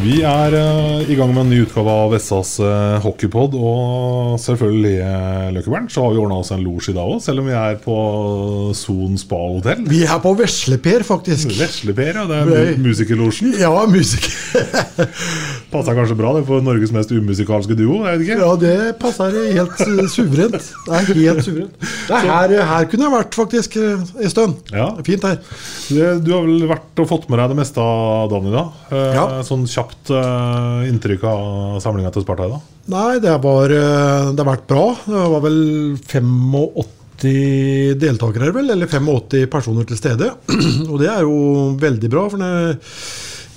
Vi er uh, i gang med en ny utgave av Vessas uh, hockeypod. Og selvfølgelig, uh, så har vi ordna oss en losj i dag òg, selv om vi er på Son spa hotell. Vi er på Vesleper, faktisk. Vesleper, ja. Det er musikerlosjen. Ja, musikk. Passer kanskje bra det for Norges mest umusikalske duo? Jeg vet ikke. Ja, det passer helt eh, suverent. Det er helt suverent. Det er her, her kunne jeg vært, faktisk, eh, en stund. Ja. Fint her. Du har vel vært og fått med deg det meste av dagen i dag? Eh, Ja. Sånn kjapt inntrykk av samlinga til Sparta i dag? Nei, det, var, det har vært bra. Det var vel 85 deltakere, vel, eller 85 personer til stede. Og det er jo veldig bra. for det,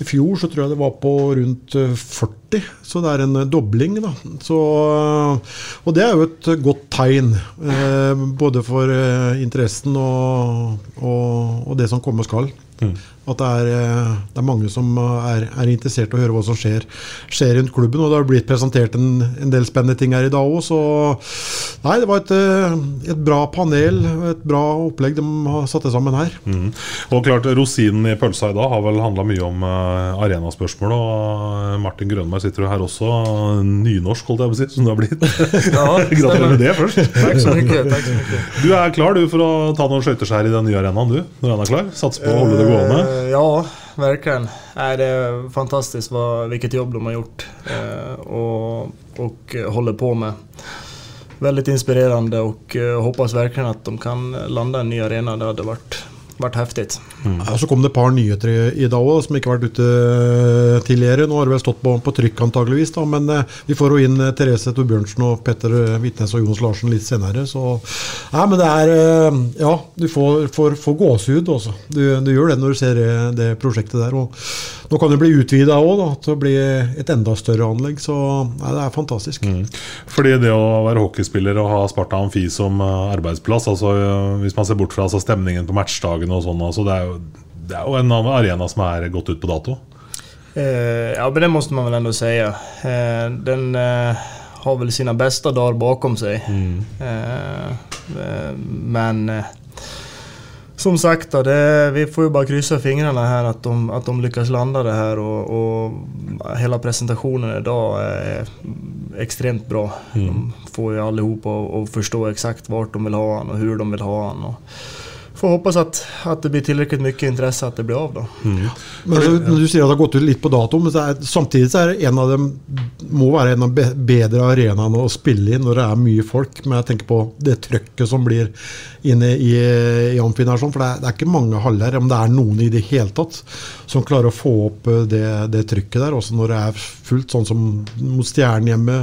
i fjor så tror jeg det var på rundt eh, 40, så det er en eh, dobling. da. Så, eh, og det er jo et godt tegn, eh, både for eh, interessen og, og, og det som komme skal. At det er, eh, det er mange som er, er interessert i å høre hva som skjer, skjer rundt klubben. Og det har blitt presentert en, en del spennende ting her i dag òg, så Nei, det var et, eh, et bra panel, et bra opplegg de har satt sammen her. Mm. Og klart, Rosinen i pølsa i dag har vel handla mye om uh, arenaspørsmål. Og eh, Martin Grønberg sitter jo her også. Nynorsk, holdt jeg på å si, som du har blitt. Gratulerer med det først. Takk så mye. Takk så mye. Du er klar du for å ta noen skøyteskjær i den nye arenaen, du? Når den er klar? Satse på å holde det gående? Eh, Ja, verkligen. Nej, det är fantastiskt vad, vilket jobb de har gjort eh, och eh, håller på med. Väldigt inspirerande och eh, hoppas verkligen att de kan landa en ny arena. Det hade varit, varit Mm. Ja, så kom det et par nyheter i, dag òg, som ikke har vært ute eh, tidligere. Nå har det vel stått på, på trykk antageligvis, da, men eh, vi får jo inn eh, Therese Torbjørnsen og Petter eh, Vitnes og Jonas Larsen litt senere. Så Nei, men det er eh, Ja, du får, får, får gåsehud, altså. Du, du gjør det når du ser det prosjektet der. Og nå kan det bli utvida òg, til å bli et enda større anlegg. Så nei, det er fantastisk. Fordi det å være hockeyspiller og ha Sparta Amfi som eh, arbeidsplass, altså eh, hvis man ser bort fra altså, stemningen på matchdagene og sånn, altså, det, er jo, det er jo en arena som er gått ut på dato. Eh, ja, men det måste man väl ändå säga. Eh, den eh, har väl sina bästa dagar bakom sig. Eh, eh, men som sagt, då, det, vi får ju bara kryssa fingrarna här att de, att de lyckas landa det här och, och hela presentationen idag är extremt bra. De får ju allihopa att att förstå exakt vart de vill ha han och hur de vill ha han. Och får hoppas att, att det blir tillräckligt mycket intresse att det blir av då. Men så, når du sier at det har gått ut litt på dato, men så er, samtidig så er det en av dem må være en av bedre arenaene å spille i når det er mye folk. Men jeg tenker på det trøkket som blir inne i, i amfien her. Sånn, for det er, det er ikke mange haller, om det er noen i det hele tatt, som klarer å få opp eh, det, det trykket der. Også når det er fullt, sånn som mot Stjernen hjemme.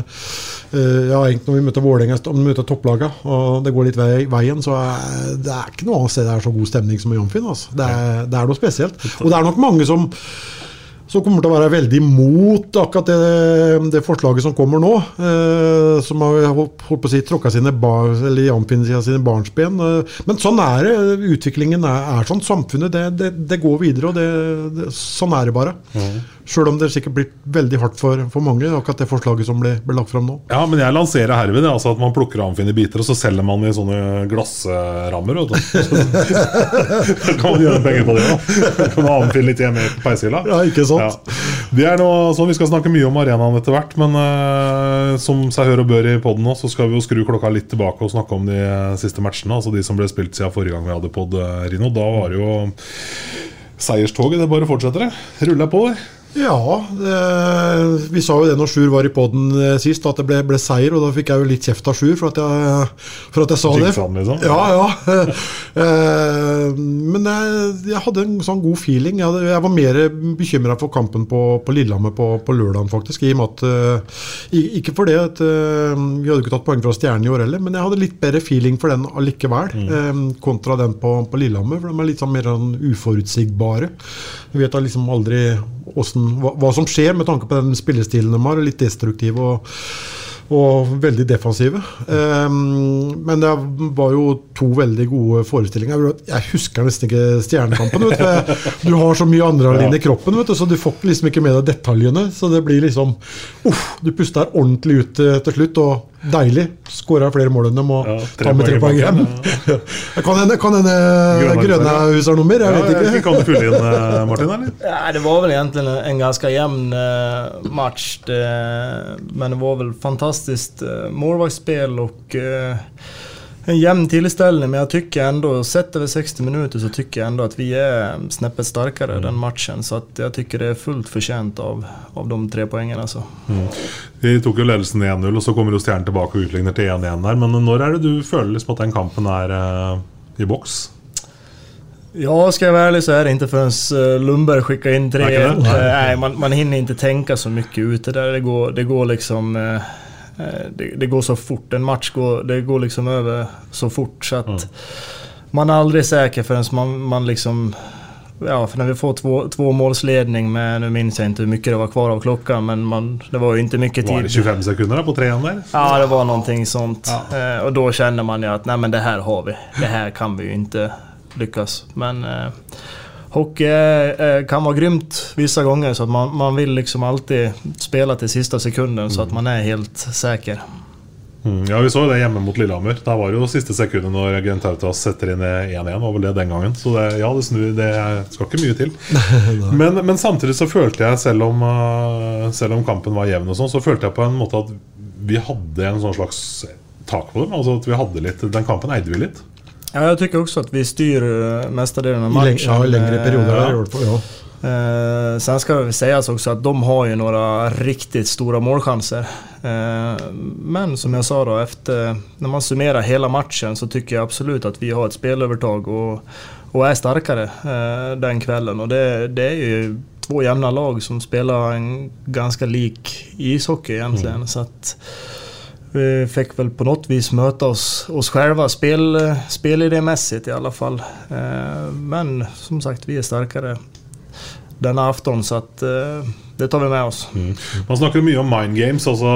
Eh, ja, egentlig når vi møter Vålerenga, om vi møter topplaga, og det går litt vei, veien, så er det er ikke noe annet sted det er så god stemning som i Amfin. Altså. Det, det er noe spesielt. Og det er nok mange som som kommer til å være veldig imot akkurat det, det forslaget som kommer nå. Eh, som har holdt, holdt på å si tråkka sine bar, eller sine barnsben. Eh, men sånn er det. Utviklingen er, er sånn. Samfunnet det, det, det går videre, og det, sånn er det bare. Mm. Sjøl om det sikkert blir veldig hardt for, for, mange, akkurat det forslaget som ble, ble, lagt fram nå. Ja, men jeg lanserer herved altså at man plukker amfin i biter, og så selger man i sånne glassrammer. Så kan man gjøre penger på det. òg. Kan man amfin litt hjemme på peishylla. Ja, ikke sant? Ja. Det er noe, sånn, Vi skal snakke mye om arenaen etter hvert, men uh, som seg hør og bør i poden nå, så skal vi jo skru klokka litt tilbake og snakke om de siste matchene. Altså de som ble spilt siden forrige gang vi hadde pod, eh, Rino. Da var det jo seierstoget. Det bare fortsetter, det. Ruller på, det. Ja, det, vi sa jo det når Sjur var i poden eh, sist, at det ble, ble, seier. Og da fikk jeg jo litt kjeft av Sjur for at jeg, for at jeg sa det. Liksom. Ja, ja. Eh, men jeg, jeg, hadde en sånn god feeling. Jeg, hadde, jeg var mer bekymra for kampen på, på Lillehammer på, på lørdagen, faktisk. I og med at, eh, ikke for det at vi hadde ikke tatt poeng fra Stjernen i år heller, men jeg hadde litt bedre feeling for den allikevel. Mm. Kontra den på, på Lillehammer, for de er litt sånn mer sånn uforutsigbare. Vi vet da liksom aldri hvordan, hva, hva, som skjer med tanke på den spillestilen de har. Litt destruktiv og, og veldig defensive. Um, men det var jo to veldig gode forestillinger. Jeg husker nesten ikke Stjernekampen. Du. du har så mye adrenalin i kroppen, vet du, så du får liksom ikke med deg detaljene. Så det blir liksom uff, Du puster ordentlig ut eh, til slutt. og Deilig. Skåra flere mål enn dem og ja, ta med tre poeng hjem. Ja. kan hende, kan hende Grønnehus har nummer? Jeg vet ikke. Kan du fylle inn, eh, Martin? eller? Ja, det var vel egentlig en ganske jevn uh, match. Det, men det var vel fantastisk uh, målvaktsspill og uh, en jämn tillställning, men jag tycker ändå, sett över 60 minuter så tycker jag ändå att vi är snäppet starkare mm. den matchen. Så att jag tycker det är fullt förtjänt av, av de tre poängen. Alltså. Mm. Vi tok jo ledelsen 1-0, og så kommer jo Stjernen tilbake og utligner til 1-1 der. Men når er det du føler liksom at den kampen er uh, i boks? Ja, ska jag vara ärlig så är det inte förrän eh, Lundberg skickar in 3-1. Nej, man, man hinner inte tänka så mycket ute där. Det går, det går liksom... Eh, Eh, det, det, går så fort. En match går, det går liksom over så fort så att mm. man är aldrig säker förrän man, man liksom Ja, för när vi får två, två målsledning med, nu minns jag inte hur mycket det var kvar av klockan, men man, det var ju inte mycket tid. Var det 25 sekunder på trean där? Ja, det var någonting sånt. Ja. Eh, och då kände man ju att nej men det här har vi. Det här kan vi ju inte lyckas. Men eh, Hockey eh, kan vara grymt vissa gånger så att man, man vill liksom alltid spela till sista sekunden mm. så att man är helt säker. Mm, ja, Vi så det hjemme mot Lillehammer. Da var det jo siste sekundet når Gentautas setter inn 1-1. var vel det den gangen Så det, ja, det, snur, det skal ikke mye til. men, men, samtidig så følte jeg, selv om, uh, selv om kampen var jevn, og sånn, så følte jeg på en måte at vi hadde en sånn slags tak på dem. Altså at vi hadde litt, Den kampen eide vi litt. Ja, jag tycker också att vi styr eh, mestadelen av matchen. Ja, i längre perioder. Ja. Ja. Eh, sen ska det sägas också att de har ju några riktigt stora målchanser. Eh, men som jag sa då, efter, när man summerar hela matchen så tycker jag absolut att vi har ett spelövertag och, och är starkare eh, den kvällen. Och det, det, är ju två jämna lag som spelar en ganska lik ishockey egentligen. Mm. Så att, vi fick väl på något vis möta oss, oss själva spel, spelidémässigt i alla fall. Eh, men som sagt, vi är starkare denne aftenen, så at, eh, det tar vi med oss. Mm. Man snakker mye om mind games. Også,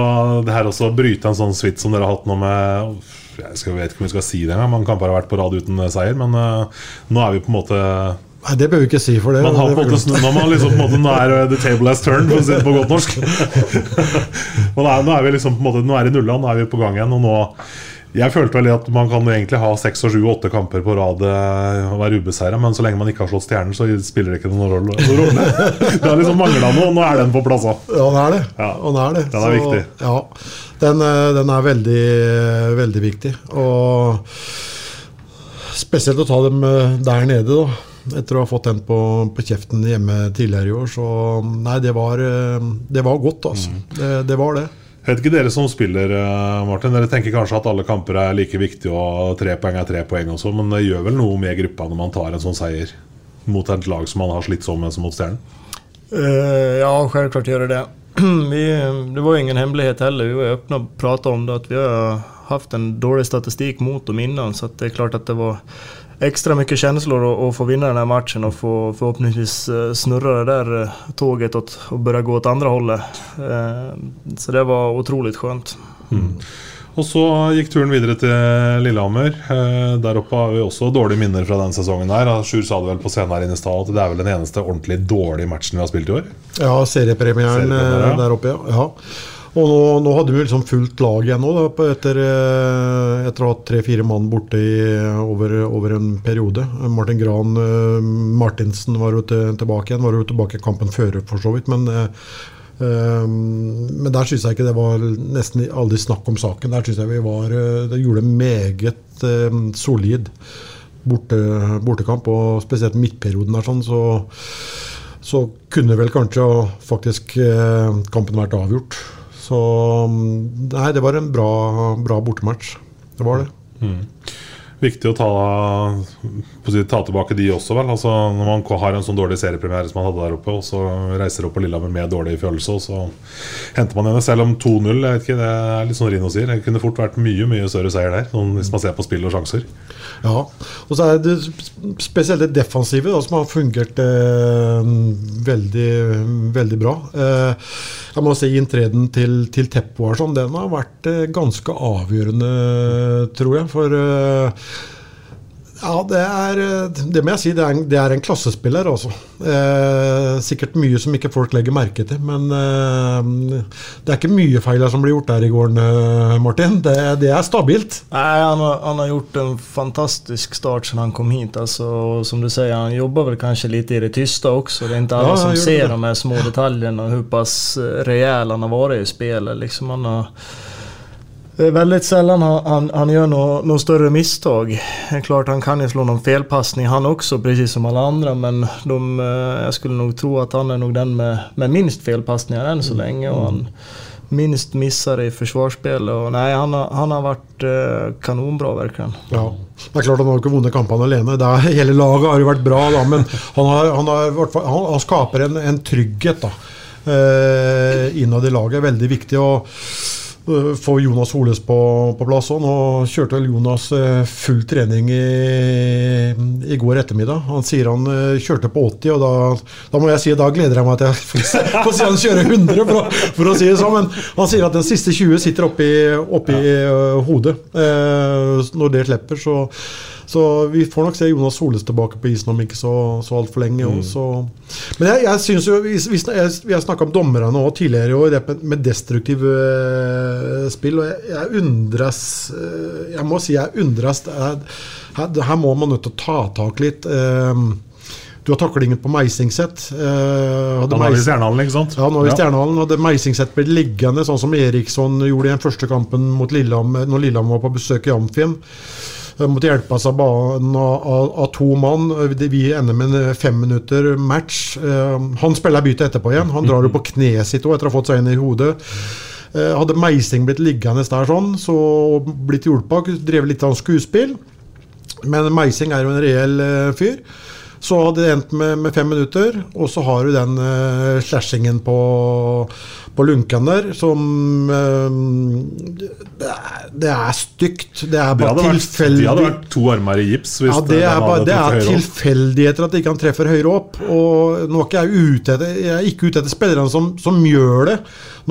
det her også Bryte en sånn suite som dere har hatt nå med Jeg vet ikke om vi skal si det engang. Man kan bare ha vært på rad uten seier. Men uh, nå er vi på en måte Nei, Det bør vi ikke si. for det. Man har på en måte, når man liksom, på en måte, nå er the table has turned, for å si det på godt norsk. nå er, nå er vi liksom på en måte, nå er det nulla, nå er vi på gang igjen. og nå jeg følte vel at man kan egentlig ha seks og sju åtte kamper på rad uh, og være ubeseira, men så lenge man ikke har slått stjernen, så spiller det ikke noen rolle. det har liksom mangla noe, og nå er den på plass. Ja, den er det. Ja. Den er, det. Den er så, viktig. Ja, den, eh, den, er veldig, veldig viktig. Og spesielt å ta dem der nede, da etter å ha fått den på, på, kjeften hjemme tidligere i år. Så nei, det var, eh, det var godt, altså. Mm. Det, det, var det. Vet ikke dere som spiller, eh, Martin, dere tenker kanskje at alle kamper er like viktige, og tre poeng er tre poeng også, men det gjør vel noe med gruppa når man tar en sånn seier mot et lag som man har slitt sånn med som mot Stjernen? Uh, ja, selvklart gjør det det. Vi, det var ingen hemmelighet heller. Vi var åpne og prata om det, at vi har haft en dårlig statistik mot dem innan. Så det er klart at det var extra mycket känslor att få vinna den här matchen och få förhoppningsvis eh, snurra det där Toget tåget åt, och börja gå åt andra hållet. Eh, så det var otroligt skönt. Mm. Og så gikk turen videre til Lillehammer. Der oppe har vi også dårlige minner fra den sesongen. her Sjur sa det vel på scenen her inne i stad at det er vel den eneste ordentlig dårlige matchen vi har spilt i år? Ja, seriepremieren seriepremieren ja. der oppe, ja. ja. Og nå, nå, hadde vi liksom fullt lag igjen nå, da, etter, eh, etter å ha hatt tre-fire mann borte i, over, over, en periode. Martin Gran uh, Martinsen var jo til, tilbake igjen. Var jo tilbake i kampen før, for så vidt. Men, uh, men der syns jeg ikke det var nesten aldri snakk om saken. Der syns jeg vi var Det gjorde meget solid borte, bortekamp, og spesielt midtperioden der sånn, så så kunne vel kanskje faktisk kampen vært avgjort. Så nei, det var en bra, bra bortematch. Det var det. Mm. Viktig å ta, ta, tilbake de også, vel. Altså, når man har en sånn dårlig seriepremiere som man hadde der oppe, og så reiser opp på Lillehammer med dårlig følelse, og så henter man henne. Selv om 2-0, jeg vet ikke, det er litt sånn Rino sier, det kunne fort vært mye mye større seier der. Sånn, hvis man ser på spill og sjanser. Ja, og så er det spesielt det defensive da, som har fungert eh, veldig, veldig bra. Eh, jeg man si Inntreden til, til Teppo sånn, den har vært eh, ganske avgjørende, tror jeg. For eh, ja, det er Det må jeg si. Det er en, det er en klassespiller, altså. Eh, sikkert mye som ikke folk legger merke til. Men eh, det er ikke mye feil som blir gjort der i gården, eh, Martin. Det, det, er stabilt. Nei, han har, han har, gjort en fantastisk start siden han kom hit. Altså, som du sier, han jobber vel kanskje litt i det tyste også. Det er ikke alle ja, som ser de små detaljene og hvor pass reell han har vært i spillet. Liksom, han har det är väldigt sällan han, han, han gör några no större misstag. Klart han kan ju slå någon felpassning han också, precis som alla andra. Men de, eh, jag skulle nog tro att han är nog den med, med minst felpassningar än så lenge, länge. Och han minst missar i försvarsspel. Och nej, han, han har varit eh, kanonbra verkligen. Ja. Det er klart Han har ikke vunnet kampene alene. Det er, hele laget har jo vært bra, da, men han, har, han, har, han, han skaper en, en trygghet da, eh, innad i laget. Veldig viktig. og Eh, få Jonas Holes på, på plass òg. Nå kjørte Jonas eh, full trening i, i, går ettermiddag. Han sier han eh, kjørte på 80, og da, da må jeg si da gleder jeg meg til jeg får se han kjøre 100, for å, for å, si det sånn. Men han sier at den siste 20 sitter oppi, oppi ja. hodet. Eh, når det slipper, så så vi får nok se Jonas Soles tilbake på isen om ikke så, så altfor lenge. Mm. Også. Men jeg, jeg synes jo Vi, vi, vi har snakka om dommerne òg tidligere i år, med destruktiv uh, spill. Og jeg, jeg, undres uh, Jeg må si jeg undres. Her, her, må man nødt til å ta tak litt. Uh, du har taklingen på Meisingset. Eh, har vi Stjernehallen, ikke sant? Ja, nå har vi Stjernehallen. Hadde Meisingset blitt liggende, sånn som Eriksson gjorde i den første kampen mot Lillehammer, når Lillehammer var på besøk i Amfin måtte hjelpes av banen av, av, to mann. Vi ender med en fem minutter match. Eh, han spiller bytte etterpå igjen. Han drar jo på kneet sitt etter å ha fått seg inn i hodet. Eh, hadde Meising blitt liggende der sånn, så blitt hjulpet, drevet litt av skuespill. Men Meising er jo en reell eh, fyr. Så hadde det endt med, med, fem minutter, og så har du den uh, slashingen på på lunken der som um, det, er, stygt. Det er bare tilfeldig. De hadde vært to armer i gips. ja, det er, bare, det er tilfeldigheter at de ikke han treffer høyere opp. Og nå er jeg ute etter, jeg er ikke ute etter spillerne som, som gjør det.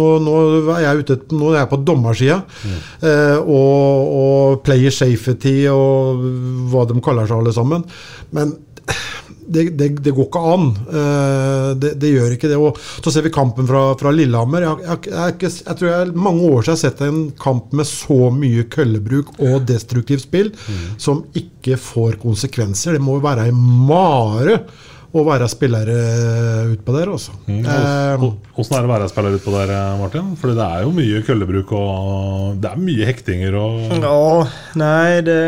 Nå, nå, er jeg ute, nå er jeg på dommersida. Mm. Eh, og, og player safety og hva de kaller seg alle sammen. Men det, det, det, går ikke an. Eh, det, det, gjør ikke det. Og så ser vi kampen fra, fra Lillehammer. Jeg, jeg, jeg, jeg, tror jeg mange år siden jeg har sett en kamp med så mye køllebruk og destruktivt spill mm. som ikke får konsekvenser. Det må jo være ei mare å være spiller eh, utpå der, altså. Mm. Eh, Hvordan er det å være spiller utpå der, eh, Martin? For det er jo mye køllebruk og det er mye hektinger og Ja, nei, det,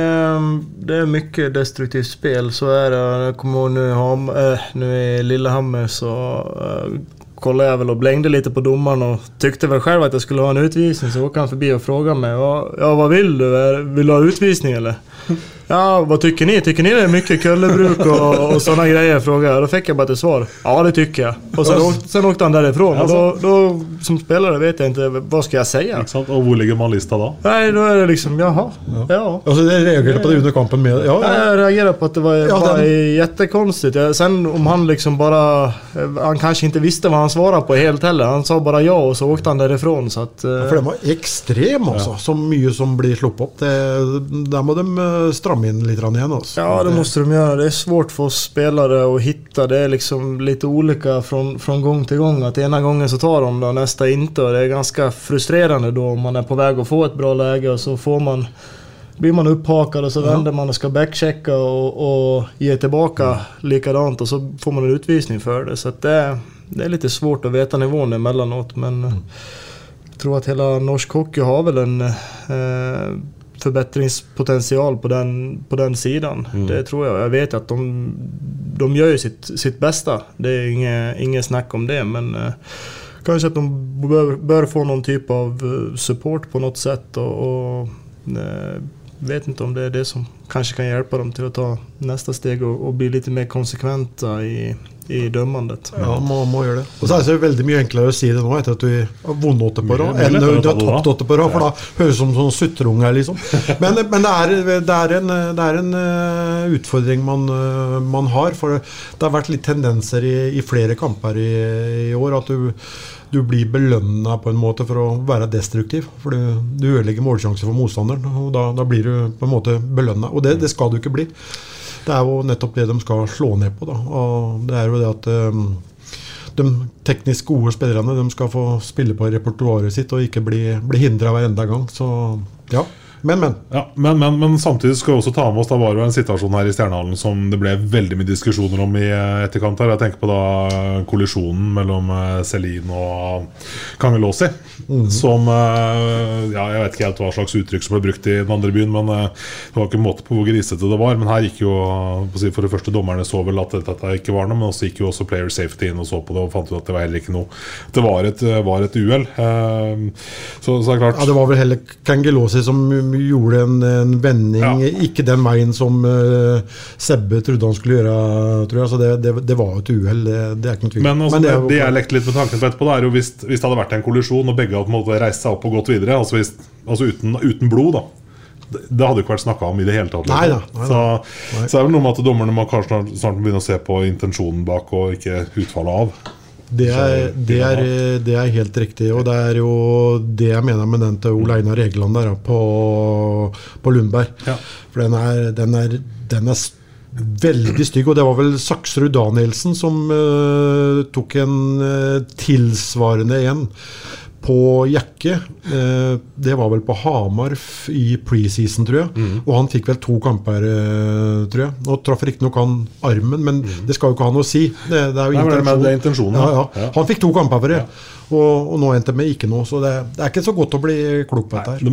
det er mye destruktivt spill. Så er det Jeg kommer nå äh, i Lillehammer så kollade jag väl och blängde lite på domaren och tyckte väl själv att jag skulle ha en utvisning. Så åkte han förbi och frågade mig. Ja, vad vill du? Vill du ha utvisning eller? Ja, vad tycker ni? Tycker ni det är mycket kullerbruk och, och sådana grejer? Frågade jag. Då fick jag bara till svar. Ja, det tycker jag. Och sen, åkte, sen åkte han därifrån. Och då, då, som spelare vet jag inte, vad ska jag säga? Ikke sant? Og hvor ligger man lista da? Nej, då är det liksom, jaha. Ja. Altså, jeg reagerte på det under kampen med Ja, Ja, ja. Jag reagerar på att det var Ja, bara den- jättekonstigt. Sen om han liksom bara... eh, Han kanske inte visste vad han svarade på helt heller. Han sa bara ja och så åkte han därifrån. Så att, eh, For den var ekstrem, altså. Så mye som blir sluppet opp. Det, der må de eh, stramme inn litt igjen. Altså. Ja, det måste de göra. Det är svårt för oss spelare att hitta. Det är liksom lite olika från, från gång till gång. Att ena gången så tar de det och nästa inte. Och det är ganska frustrerande då om man är på väg att få ett bra läge och så får man blir man upphakad och så vänder man och ska backchecka och, och ge tillbaka likadant och så får man en utvisning för det. Så det, det är lite svårt att veta nivån emellanåt men jeg jag tror att hela norsk hockey har väl en eh, förbättringspotential på den, på den sidan. Mm. Det tror jag. Jag vet att de, de gör ju sitt, sitt bästa. Det är inget, inget snack om det men eh, kanske att de bör, bör få någon typ av eh, support på något sätt och, och eh, vet ikke om det er det som kanskje kan hjelpe dem til å ta neste steg og, og bli litt mer konsekvente i, i dømmandet. Ja, man må gjøre det. Og så er det veldig mye enklere å si det nå etter at du har vunnet åtte på rad, enn du har tapt åtte på rad, for da høres det som sånn sutreunge liksom. Men, men det, er, det, er en, det er en eh, utfordring man, eh, man har, for det har vært litt tendenser i, i flere kamper i, i år at du du blir belønna på en måte for å være destruktiv. For du, du ødelegger målsjanser for motstanderen, og da, da blir du på en måte belønna. Og det, det skal du ikke bli. Det er jo nettopp det de skal slå ned på. Da. Og det er jo det at um, de teknisk gode spillerne de skal få spille på repertoaret sitt og ikke bli, bli hindra hver enda gang. Så ja. Men, men. Ja, men, men, men samtidig skal vi også ta med oss Da var det en situasjon her i Stjernehallen som det ble veldig mye diskusjoner om i eh, etterkant. her Jeg tenker på da kollisjonen mellom eh, Celine og Kangelåsi. Mhm. Som eh, Ja, jeg vet ikke helt hva slags uttrykk som ble brukt i den andre byen, men eh, det var ikke måte på hvor grisete det var. Men her gikk jo For det første, dommerne så vel at dette ikke var noe, men også gikk jo også Player Safety inn og så på det og fant ut at det var heller ikke noe. Det var et, var et uhell. Så, Så, er det klart Ja, det var vel heller Kangelåsi som gjorde en, en vending, ikke den veien som uh, Sebbe trodde han skulle gjøre. Tror jeg. Så det, det, det var et uhell, det, det er ikke noe tvil. Men, altså, det det, er det jeg lekte litt med tanken på etterpå, er jo hvis, hvis det hadde vært en kollisjon og begge hadde reist seg opp og gått videre, altså, hvis, altså uten, uten blod, da. Det, hadde ikke vært snakka om i det hele tatt. liksom. Nei da, nei så, Så, så er det vel noe med at dommerne må kanskje snart begynne å se på intensjonen bak, og ikke utfallet av. Det er, det, er, det er helt riktig, og det er jo det jeg mener med den til Ole Einar Egeland der på, på Lundberg. For den er, den er, den er veldig stygg, og det var vel Saksrud Danielsen som uh, tok en uh, tilsvarende en på Jekke. Eh, det var vel på Hamar i preseason, tror jeg. Og han fikk vel to kamper, eh, tror jeg. Nå traff riktignok han armen, men det skal jo ikke ha noe å si. Det, det er jo Nei, intensjonen. det er intensjonen, Ja, ja. ja. Han fikk to kamper for det. Og, og nå endte det med ikke noe. Så det, det er ikke så godt å bli klok på dette. her. De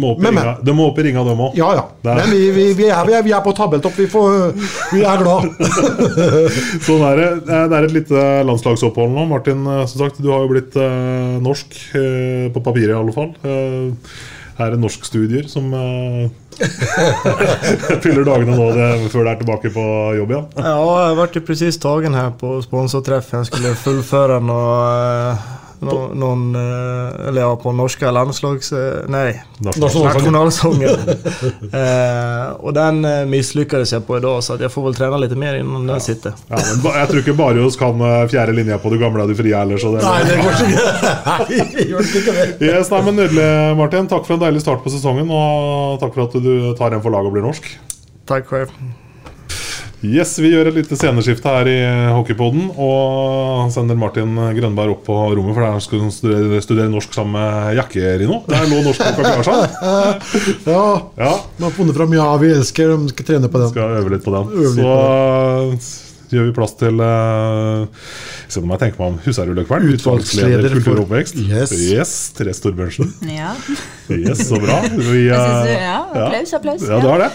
må opp i ringa, dem òg. Ja, ja. Men vi, vi, vi, er, vi, er, vi er på tabelltopp. Vi, får, vi er glad. Sånn er det. Eh, Det er et lite landslagsopphold nå. Martin, eh, som sagt, du har jo blitt eh, norsk, eh, på papiret i alle fall. Eh, er det norskstudier som eh, fyller dagene nå det, før det er tilbake på jobb igjen? Ja, jeg ble presis tatt her här på sponsortreff. Jeg skulle fullføre någon, någon, någon eh, eller ja, på norske landslags... eh, Nej, Nationalsången. nationalsången. eh, och den eh, mislykkes jeg på dag så jeg får vel trene litt mer innen den sitter. Ja, men ba- jeg tror ikke Barrios kan eh, fjerde linja på det gamle og de frie heller. Så det, Nei, det går ikke. Yes, nei, men Nydelig, Martin. Takk for en deilig start på sesongen. Og takk for at du tar en for laget og blir norsk. Takk, själv. Yes, Vi gjør et lite sceneskifte her i Hockeypoden og sender Martin Grønberg opp på rommet, for der skal han studere, studere norsk sammen med Jakke, Rino. Det er noe norsk på kakasja. Ja. Ja. Man har funnet fram Ja, vi elsker. De skal trene på den. Skal øve litt på den. Øve gjør vi plass til uh, Se om jeg tenker meg om Husherreløkvern. Utvalgsleder Kultur og oppvekst. Yes. yes Therese Torbjørnsen. Ja. Yes, så bra. Vi, uh, du, ja, applaus, applaus. Ja, du har det.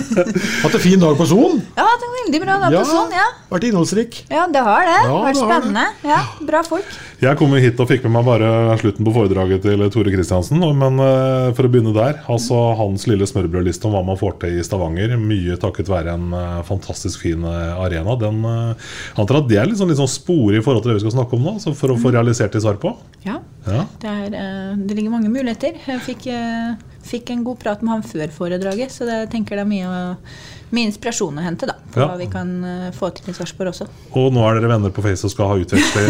Hatt en fin dag på Son. Ja, hatt en veldig bra da på Ja. sånn, ja. Vært innholdsrik. Ja, det har det. Ja, Vært det har det. spennende. Ja, bra folk. Jeg kom hit og fikk med meg bare slutten på foredraget til Tore Kristiansen. Men eh, for å begynne der. Altså Hans lille smørbrødliste om hva man får til i Stavanger. Mye takket være en eh, fantastisk fin arena. arena. Den, uh, antar at det er litt sånn, litt sånn spor i forhold til det vi skal snakke om nå. Så for å få realisert de svar på. Ja, Ja. det, er, eh, det ligger mange muligheter. Jeg fikk, eh, fikk en god prat med han før foredraget, så det, jeg tenker det er mye, mye inspirasjon å hente da, på Ja. hva vi kan eh, få til i Sarpsborg også. Og nå er dere venner på Face og skal ha utveksling.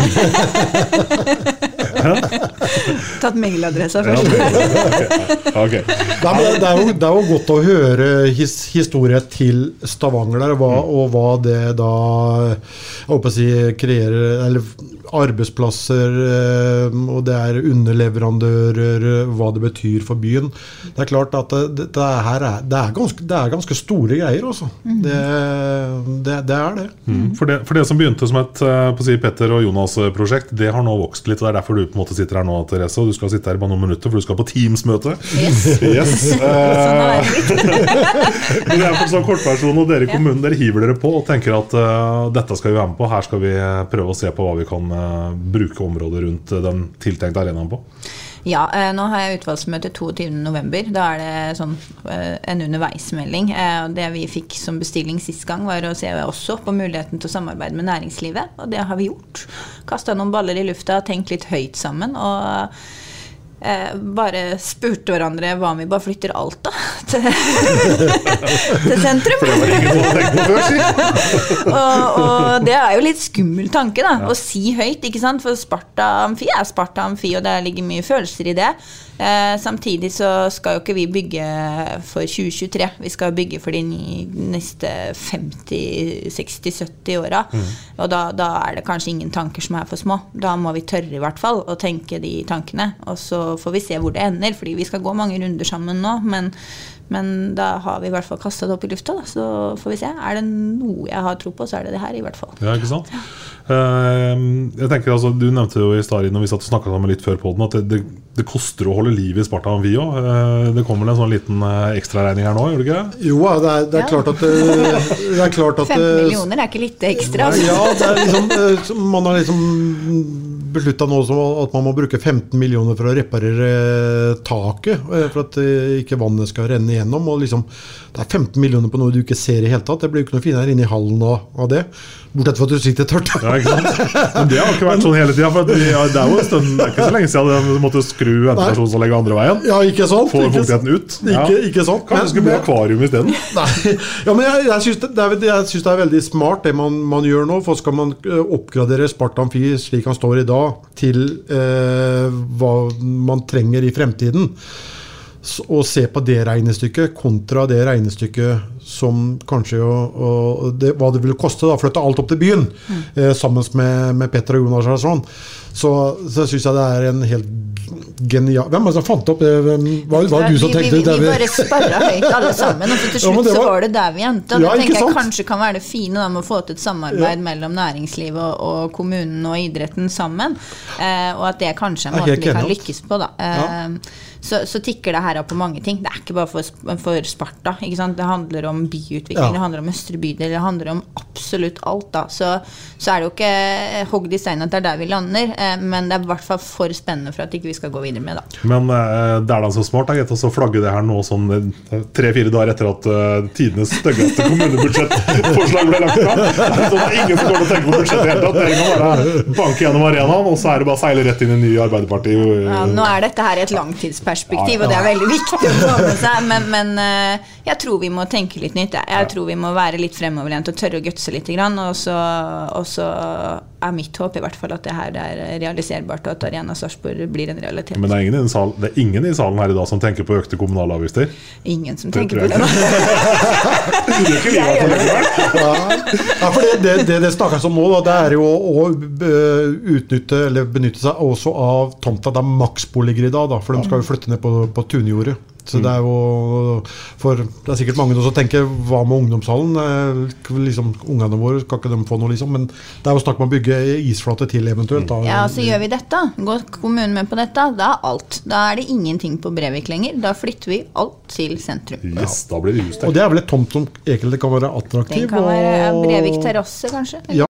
Tatt mailadressa Ja, først. okay. Nei, men det, er jo, det er jo godt å høre his, historie til Stavanger der, hva, og hva det da jeg håper å si, kreerer Eller arbeidsplasser, eh, og det er underleverandører, hva det betyr for byen. Det er klart at det, det, det her er, det er, ganske, det er ganske store greier, altså. Mm. Det, det, det er det. Mm. For, det, for det som begynte som et eh, på å si Petter og Jonas-prosjekt, det har nå vokst litt. og Det er derfor du på en måte sitter her nå, Therese. Og du skal sitte her i bare noen minutter, for du skal på Teams-møte. Yes. Yes. Sånn Eh, det. Men det er for sånn kortversjon, og dere i kommunen dere hiver dere på og tenker at uh, dette skal vi være med på. Her skal vi eh, prøve å se på hva vi kan uh, bruke området rundt den tiltenkte arenaen på. Ja, eh, nå har jeg utvalgsmøte 22.11. Da er det sånn eh, en underveismelding. Eh, Det vi fikk som bestilling sist gang, var å se også på muligheten til å samarbeide med næringslivet. Og det har vi gjort. Kasta noen baller i lufta, tenkt litt høyt sammen. og eh, bare spurte hverandre hva om vi bare flytter Alta til, til sentrum. Og, og det er jo litt skummel tanke, da. Å si høyt, ikke sant. For Sparta Amfi er Sparta Amfi, og det ligger mye følelser i det. Eh, samtidig så skal jo ikke vi bygge for 2023. Vi skal bygge for de neste 50-60-70 åra. Mm. Og da, da er det kanskje ingen tanker som er for små. Da må vi tørre i hvert fall å tenke de tankene. Og så får vi se hvor det ender, fordi vi skal gå mange runder sammen nå. Men, men da har vi i hvert fall kasta det opp i lufta, da. Så får vi se. Er det noe jeg har tro på, så er det det her, i hvert fall. Ja, ikke sant? Eh, jeg tenker altså, Du nevnte jo i stad når vi satt og snakka sammen litt før podden, at det, det, det koster å holde liv i Sparta Amfi òg. det kommer vel en sånn liten uh, ekstraregning her nå, gjør det ikke det? Jo, det er, det er Ja. klart at det, det er klart at 15 millioner er ikke litt ekstra. altså. Ja, det er liksom, eh, man har liksom beslutta nå at man må bruke 15 millioner for å reparere taket. eh, For at eh, ikke vannet skal renne igjennom. Og liksom, det er 15 millioner på noe du ikke ser i hele tatt. Det blir jo ikke noe finere i hallen av, av det. Bortsett fra at du sitter tørt. Ja? Men det har ikke vært sånn hele tida. Ja, det, er jo en stund, det er ikke så lenge siden du måtte skru ventilasjonsanlegget andre veien. Ja, ikke sant? Få fuktigheten ut. Ikke, ikke sant? Kanskje du skulle bli akvarium isteden? Ja, men jeg, jeg syns det, er- det er veldig smart det man, man gjør nå. For skal man eh, oppgradere Sparta Amfi slik han står i dag, til eh, hva man trenger i fremtiden, og se på det regnestykket kontra det regnestykket som kanskje jo, og det, Hva det ville koste å flytte alt opp til byen, eh, sammen med, med Petter og Jonas og sånn, så, så syns jeg det er en helt genial Hvem var det som fant opp det? Hvem, var, var det du som tenkte vi, vi, vi bare sparra høyt alle sammen, og så til Ja, var, slutt så var- det der vi endte. Og Ja, det tenker jeg kanskje kan være det fine da, med å få til et samarbeid mellom næringslivet og, og kommunen og idretten sammen. Eh, og at det kanskje er kanskje en måte vi kan lykkes på, da. Eh, så, så tikker det her opp på mange ting. Det er ikke bare for, for Sparta. Det handler om byutvikling, Ja. det handler om Østre bydel, det handler om absolutt alt. da. Så, så er det jo ikke hogd i stein at det er der vi lander, eh, men det er i hvert fall for spennende for at ikke vi skal gå videre med, da. Men eh, det er da så smart da, å så flagge det her nå sånn eh, tre-fire dager etter at uh, tidenes styggeste kommunebudsjettforslag ble lagt fram. Så det er ingen som kommer til å tenke på budsjettet i det hele tatt. Dere kan bare banke gjennom arenaen, og så er det bare å seile rett inn i ny Arbeiderparti. Ja, nå er dette her i et langtidsperspektiv, og det er veldig viktig å få med seg. Men, men eh, jeg tror vi må tenke litt nytt. Jeg, jeg tror vi må være litt fremoverlent og tørre å gutse litt. Og, så, og så er mitt håp i hvert fall at det her er realiserbart, og at Arena Sarpsborg blir en realitet. Men det er, ingen i den sal, det er ingen i salen her i dag som tenker på økte kommunale avgifter. Ingen som Det tenker på det nå. Ja, for det det, det, det snakkes om nå, da, det er jo å, å utnytte eller benytte seg også av tomta der Maxbo ligger i dag. Da, for de skal jo flytte ned på, på Tunjordet. Så det er jo For det er sikkert mange som tenker hva med ungdomshallen? Liksom, Ungene våre, skal ikke de få noe, liksom? Men det er jo snakk om å bygge isflate til, eventuelt. Da. Ja, så gjør vi dette. Går kommunen med på dette, da er alt. Da er det ingenting på Brevik lenger. Da flytter vi alt til sentrum. Yes, da blir det hus. Og det er vel et tomt som egentlig kan være attraktiv? Den kan være og- Brevik terrasse, kanskje. Ja.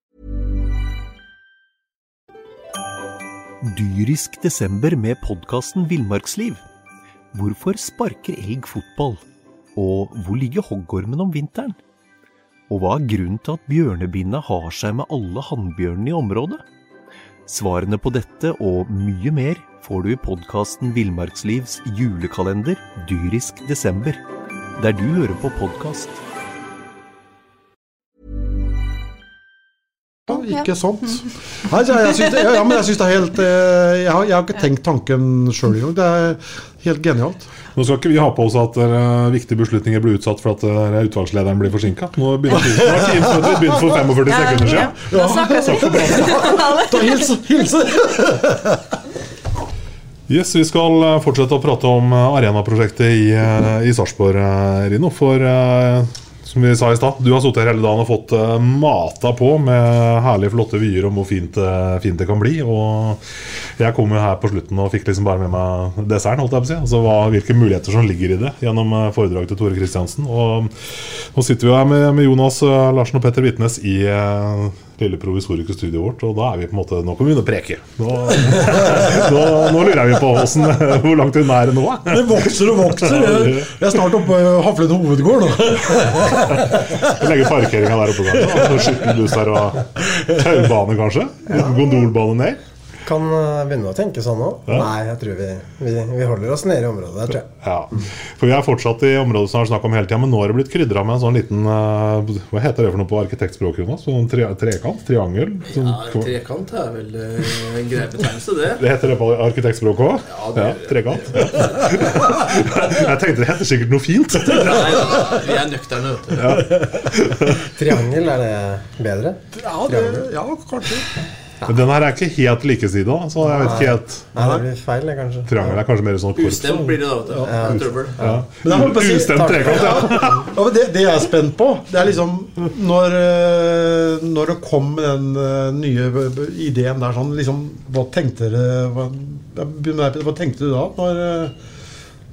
Dyrisk desember med podkasten Villmarksliv. Hvorfor sparker elg fotball? Og hvor ligger hoggormen om vinteren? Og hva er grunnen til at bjørnebinna har seg med alle hannbjørnene i området? Svarene på dette og mye mer får du i podkasten Villmarkslivs julekalender Dyrisk desember, der du hører på podkast. Ja, ikke sant? Nei, jeg syns det, ja, det er helt eh, jeg har, jeg har ikke tenkt tanken sjøl engang. Helt genialt. Nå skal ikke vi ha på oss at uh, viktige beslutninger blir utsatt for at uh, utvalgslederen blir forsinka. Nå har Teams-møtet begynt for 45 sekunder siden. Da snakkes vi. Da hilser hilse! Yes, Vi skal uh, fortsette å prate om Arena-prosjektet i, i Sarpsborg, Rino. For som vi sa i stad, du har sittet her hele dagen og fått mata på med herlige, flotte vyer om hvor fint, fint det kan bli. Og jeg kom jo her på slutten og fikk liksom bare med meg desserten, holdt jeg på å si. Altså hva, hvilke muligheter som ligger i det, gjennom uh, foredraget til Tore Kristiansen. Og nå sitter vi her med, med Jonas uh, Larsen og Petter Vitnes i eh, lille provisoriske studioet vårt, og da er vi på en måte Nå kan vi begynne å preke. Nå, nå, nå lurer vi på hvordan, hvor langt unna er det nå? Det vokser og vokser. Jeg, jeg er snart oppe på Haflen hovedgård nå. Vi legger parkeringa der oppe. kanskje. Skyttelbusser og taubane, kanskje? Gondolbane ned? Kan eh, begynne å tenke sånn nå. Ja. Nei, jeg tror vi, vi, vi holder oss nede i området der, tror jeg. Ja, for Vi er fortsatt i området som har snakk om hele tida, men nå har det blitt krydra med en sånn liten eh, Hva heter det for noe på arkitektspråket? Jonas? Sånn tre, trekant? Triangel? Sånn, Ja, trekant er vel eh, en grei betegnelse, det. det heter det på arkitektspråket òg? Ja, det- trekant. Ja. Jeg tenkte det heter sikkert noe fint. Nei, vi er nøkterne, vet du. Triangel, er det bedre? Ja, det, ja kanskje. Men den her er ikke helt likesida, så jeg vet ikke helt Nei, det blir feil, kanskje. Triangel er kanskje mer sånn korps. Ustemt blir det da. Ja. Trøbbel. Ja. Ustemt trekant, ja. Ja, men det, det jeg er spent på, det er liksom Når, eh, når det kom den eh, nye ideen der sånn, liksom Hva tenkte dere hva, med- hva tenkte du da? Når eh,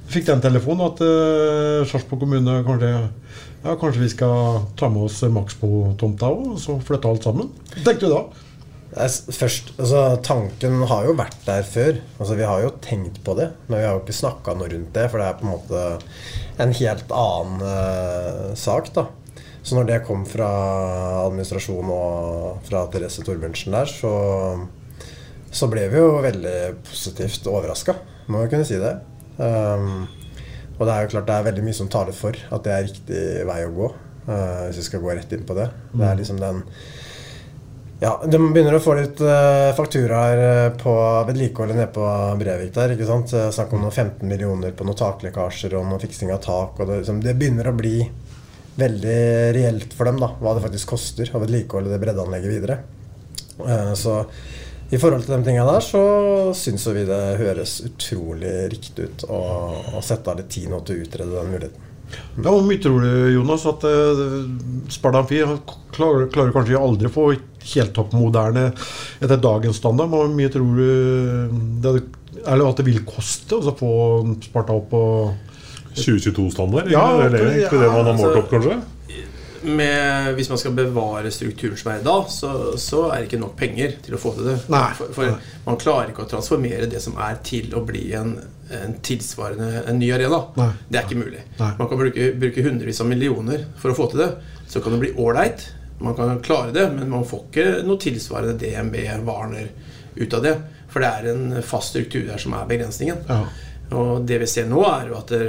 du fikk den telefonen at uh, Sarpsborg kommune kanskje ja, kanskje vi skal ta med oss Max på tomta og så flytte alt sammen? Hva tenkte du da? Først, altså Tanken har jo vært der før. Altså Vi har jo tenkt på det, men vi har jo ikke snakka noe rundt det. For det er på en måte en helt annen uh, sak. da Så når det kom fra administrasjonen og fra Therese Torbjørnsen der, så, så ble vi jo veldig positivt overraska. Må jo kunne si det. Um, og det er jo klart det er veldig mye som taler for at det er riktig vei å gå. uh, hvis vi skal gå rett inn på det. Det er liksom den ja, De begynner å få litt uh, fakturaer eh, på vedlikeholdet nede på Brevik der. ikke sant? Eh, Snakk om noen 15 millioner på noen taklekkasjer og noen fiksing av tak. og Det, liksom, det begynner å bli veldig reelt for dem da, hva det faktisk koster å vedlikeholde det breddeanlegget videre. Eh, så i forhold til de tingene der, så syns vi det høres utrolig riktig ut å, å sette av litt tid nå til å utrede den muligheten. Ja, Hvor mye tror du, Jonas, at Sparta Amfi klarer, klarer kanskje aldri å få helt toppmoderne etter dagens standard? Hvor mye tror du det, Eller at det vil koste å få Sparta opp på 2022-standard? Ja, eller er ikke det man har målt altså- opp, kanskje? Med, hvis man skal bevare strukturen som er i dag, så, så er det ikke nok penger til å få til det. Nei. For, for man klarer ikke å transformere det som er, til å bli en, en tilsvarende en ny arena. Nei. Det er ikke mulig. Nei. Man kan bruke, bruke hundrevis av millioner for å få til det. Så kan det bli ålreit. Man kan klare det, men man får ikke noe tilsvarende DNB, Warner ut av det. For det er en fast struktur der som er begrensningen. Ja. Og det vi ser nå, er jo at det,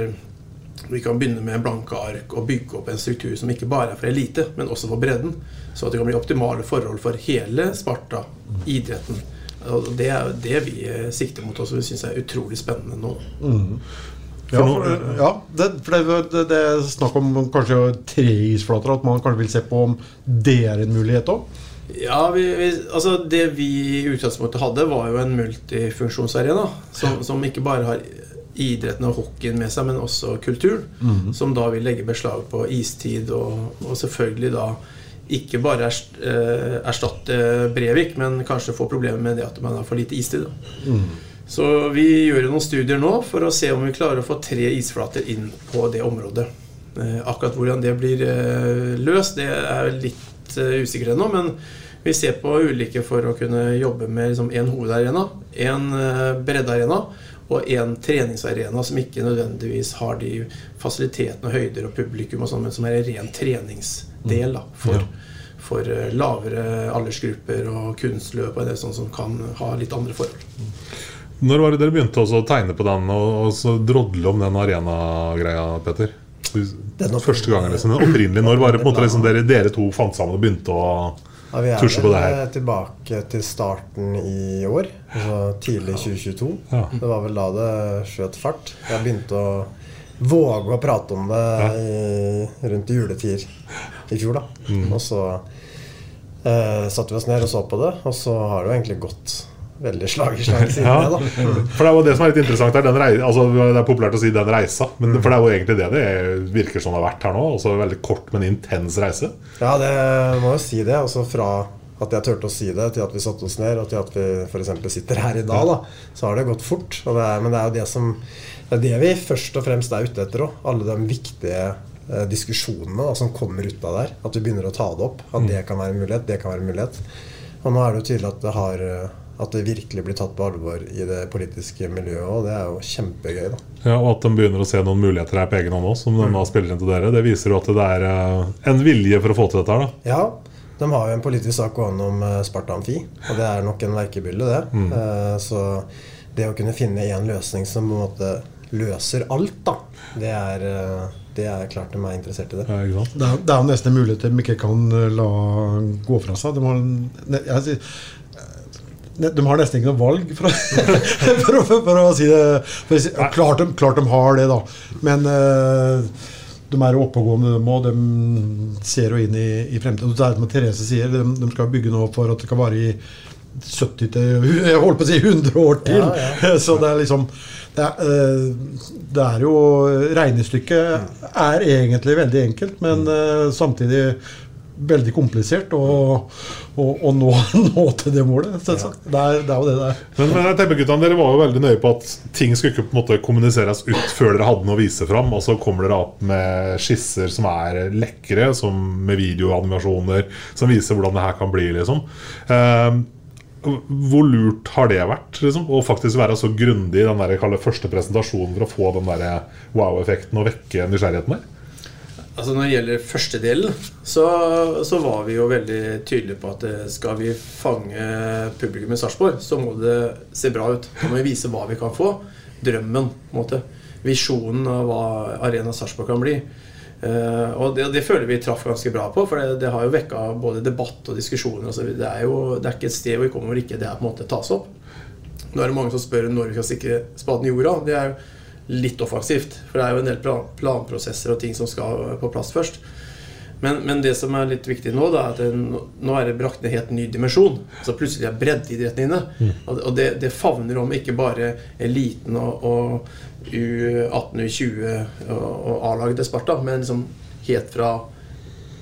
vi kan begynne med blanke ark og bygge opp en struktur som ikke bare er for elite, men også for bredden. Så at det kan bli optimale forhold for hele Sparta, idretten. Og det er jo det vi eh, sikter mot, og som vi syns er utrolig spennende nå. Ja, for, ja det, for det, det, det er snakk om kanskje tre isflater. At man kanskje vil se på om det er en mulighet òg. Ja, vi, vi, altså Det vi i utgangspunktet hadde, var jo en multifunksjonsarena. Som, som ikke bare har idretten og hockeyen med seg, men også kulturen. Mhm. Som da vil legge beslag på istid, og, og selvfølgelig da ikke bare eh, erstatte Brevik, men kanskje få problemer med det at man har for lite istid. Da. Mm. Så vi gjør noen studier nå for å se om vi klarer å få tre isflater inn på det området. Eh, akkurat hvordan det blir eh, løst, det er litt eh, usikkert ennå. Men vi ser på ulike for å kunne jobbe med liksom, en hovedarena, en eh, breddearena og en treningsarena som ikke nødvendigvis har de fasilitetene og høyder og publikum og sånn, men som er en ren treningsdel da, for, for eh, lavere aldersgrupper og kunstløp og det sånt som kan ha litt andre forhold. Når var det dere begynte å tegne på den og, og så drodle om den arenagreia, Petter? Den Første gangen liksom, opprinnelig. Når var det på en måte liksom dere, dere to fant sammen og begynte å Ja, vi er tusje på det her? tilbake til starten i år. Altså tidlig 2022. Ja. Det var vel da det skjøt fart. Jeg begynte å våge å prate om det i, rundt juletider i fjor. da Mm. Og så eh, satte vi oss ned og så på det, og så har det jo egentlig gått veldig slag i slag siden Ja, det. da for det er jo det som er litt interessant her. Den rei, altså, det er populært å si 'den reisa', men for det er jo egentlig det det virker som det har vært her nå. Altså Veldig kort, men intens reise. Ja, det må jo si det. Altså fra at jeg turte å si det, til at vi satte oss ned, og til at vi f.eks. sitter her i dag, da, så har det gått fort. Det er, men det er jo det som Det er det vi først og fremst er ute etter òg. Alle de viktige eh, diskusjonene da, som kommer ut av der. At vi begynner å ta det opp. At det kan være en mulighet, det kan være en mulighet. Og nå er det jo tydelig at det har eh, at det virkelig blir tatt på alvor i det politiske miljøet, og det er jo kjempegøy. da. Ja, Og at de begynner å se noen muligheter her på egen hånd òg, som de da spiller inn til dere. Det viser jo at det er eh, en vilje for å få til dette her. da Ja, de har jo en politisk sak gående om eh, Sparta Amfi, og det er nok en verkebylle, det. Mm. Eh, Så det å kunne finne en løsning som på en måte løser alt, da, det er, det er klart de er interessert i det. Det er, det er jo nesten en mulighet de ikke kan la gå fra seg. De har, jeg de har nesten ikke noe valg, for for å, for å si det for å si, ja, klart, de, klart de har det, da. Men uh, de er oppegående, de òg. De ser jo inn i, i fremtiden. Det er som Therese sier, de, de skal bygge nå for at det kan vare i 70 til Jeg holdt på å si 100 år til. Ja, Så det er liksom det er, eh, det er jo Regnestykket er egentlig veldig enkelt, men eh, samtidig veldig komplisert å, å, å nå, nå til det målet. Det, er, det er jo det det er. Men, men jeg tenker, guttene, dere var jo veldig nøye på at ting skulle ikke på en måte kommuniseres ut før dere hadde noe å vise fram. Og så kommer dere opp med skisser som er lekre, som med videoanimasjoner, som viser hvordan det her kan bli. liksom Um, Hvor lurt har det vært liksom, å faktisk være så grundig i den der, første presentasjonen for å få den der wow-effekten og vekke nysgjerrigheten der? Altså Når det gjelder første delen, så, så var vi jo veldig tydelige på at eh, skal vi fange publikum i Sarpsborg, så må det se bra ut. Da må vi vise hva vi kan få. Drømmen. på en måte. Visjonen av hva Arena Sarpsborg kan bli. Uh, og det, det føler vi traff ganske bra på, for det, det har jo vekka både debatt og diskusjoner. Og det, er jo, det er ikke et sted hvor vi kommer hvor ikke det er på en måte tas opp. Nå er det mange som spør når vi skal stikke spaden i jorda. Det er jo litt offensivt. For det er jo en del plan planprosesser og ting som skal på plass først. Men, men det som er litt viktig nå, da, er at det, nå er det brakt ned en helt ny dimensjon. Så plutselig er breddeidretten inne. Mm. Og det, det favner om ikke bare eliten og, og U18, U20 og, og A-laget til Sparta, men liksom helt fra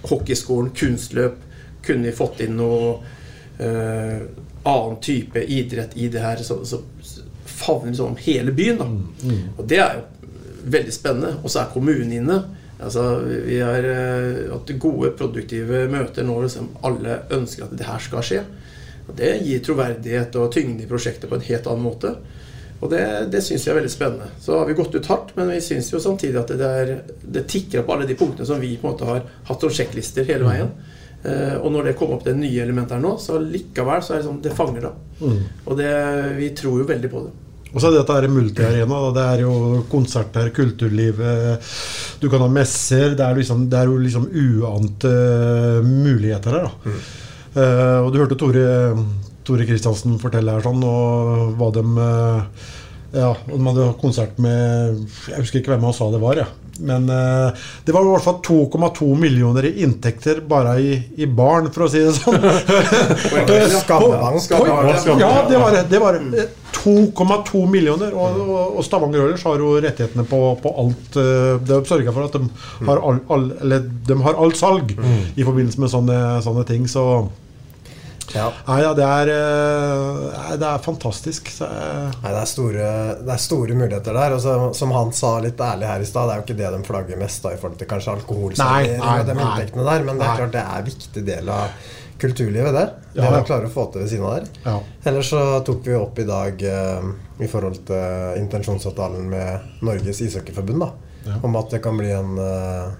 hockeyskolen, kunstløp Kunne vi fått inn noe eh, annen type idrett i det her, så, så favner sånn hele byen. da og det er jo veldig spennende. Og så er kommunen inne. Altså, vi har eh, hatt gode, produktive møter nå. Liksom, alle ønsker at det her skal skje. Og Det gir troverdighet og tyngde i prosjektet på en helt annen måte. Og det, det syns jeg er veldig spennende. Så har vi gått ut hardt, men vi syns jo samtidig at det, der, det tikker opp alle de punktene som vi på en måte har hatt som sjekklister hele veien. Uh, og når det kommer opp det nye elementet her nå, så likevel så er det sånn Det fanger, da. Mm. Og det, vi tror jo veldig på det. Og så er dette her multiarena. Det er jo konserter, kulturliv eh, Du kan ha messer. Det er, liksom, det er jo liksom uante muligheter her. da. Eh, og du hørte Tore Tore Kristiansen fortelle her sånn, og hva de uh, Ja, de hadde konsert med Jeg husker ikke hvem han sa det var. Ja. Men eh, det var i hvert fall 2,2 millioner i inntekter bare i, i barn, for å si det sånn. Skambank. Ja, det var det. var 2,2 millioner. Og, og, og Stavanger Oilers har jo rettighetene på, på alt. De Det har sørga for at de har, all, all, eller, de har alt salg i forbindelse med sånne, sånne ting. Så Nei, ja, det er, eh, det er fantastisk. Eh, Nei, det er, store, det er store muligheter der. Og så, som han sa litt ærlig her i stad, det er jo ikke det de flagger mest da, i forhold til kanskje alkoholservering og de inntektene der, men det er klart det er en viktig del av kulturlivet, det. Det Ja, ja. klare å få til ved siden av der. Ja. Ellers så tok vi opp i dag eh, i forhold til intensjonsavtalen med Norges ishockeyforbund, da, Ja. om at det kan bli en eh,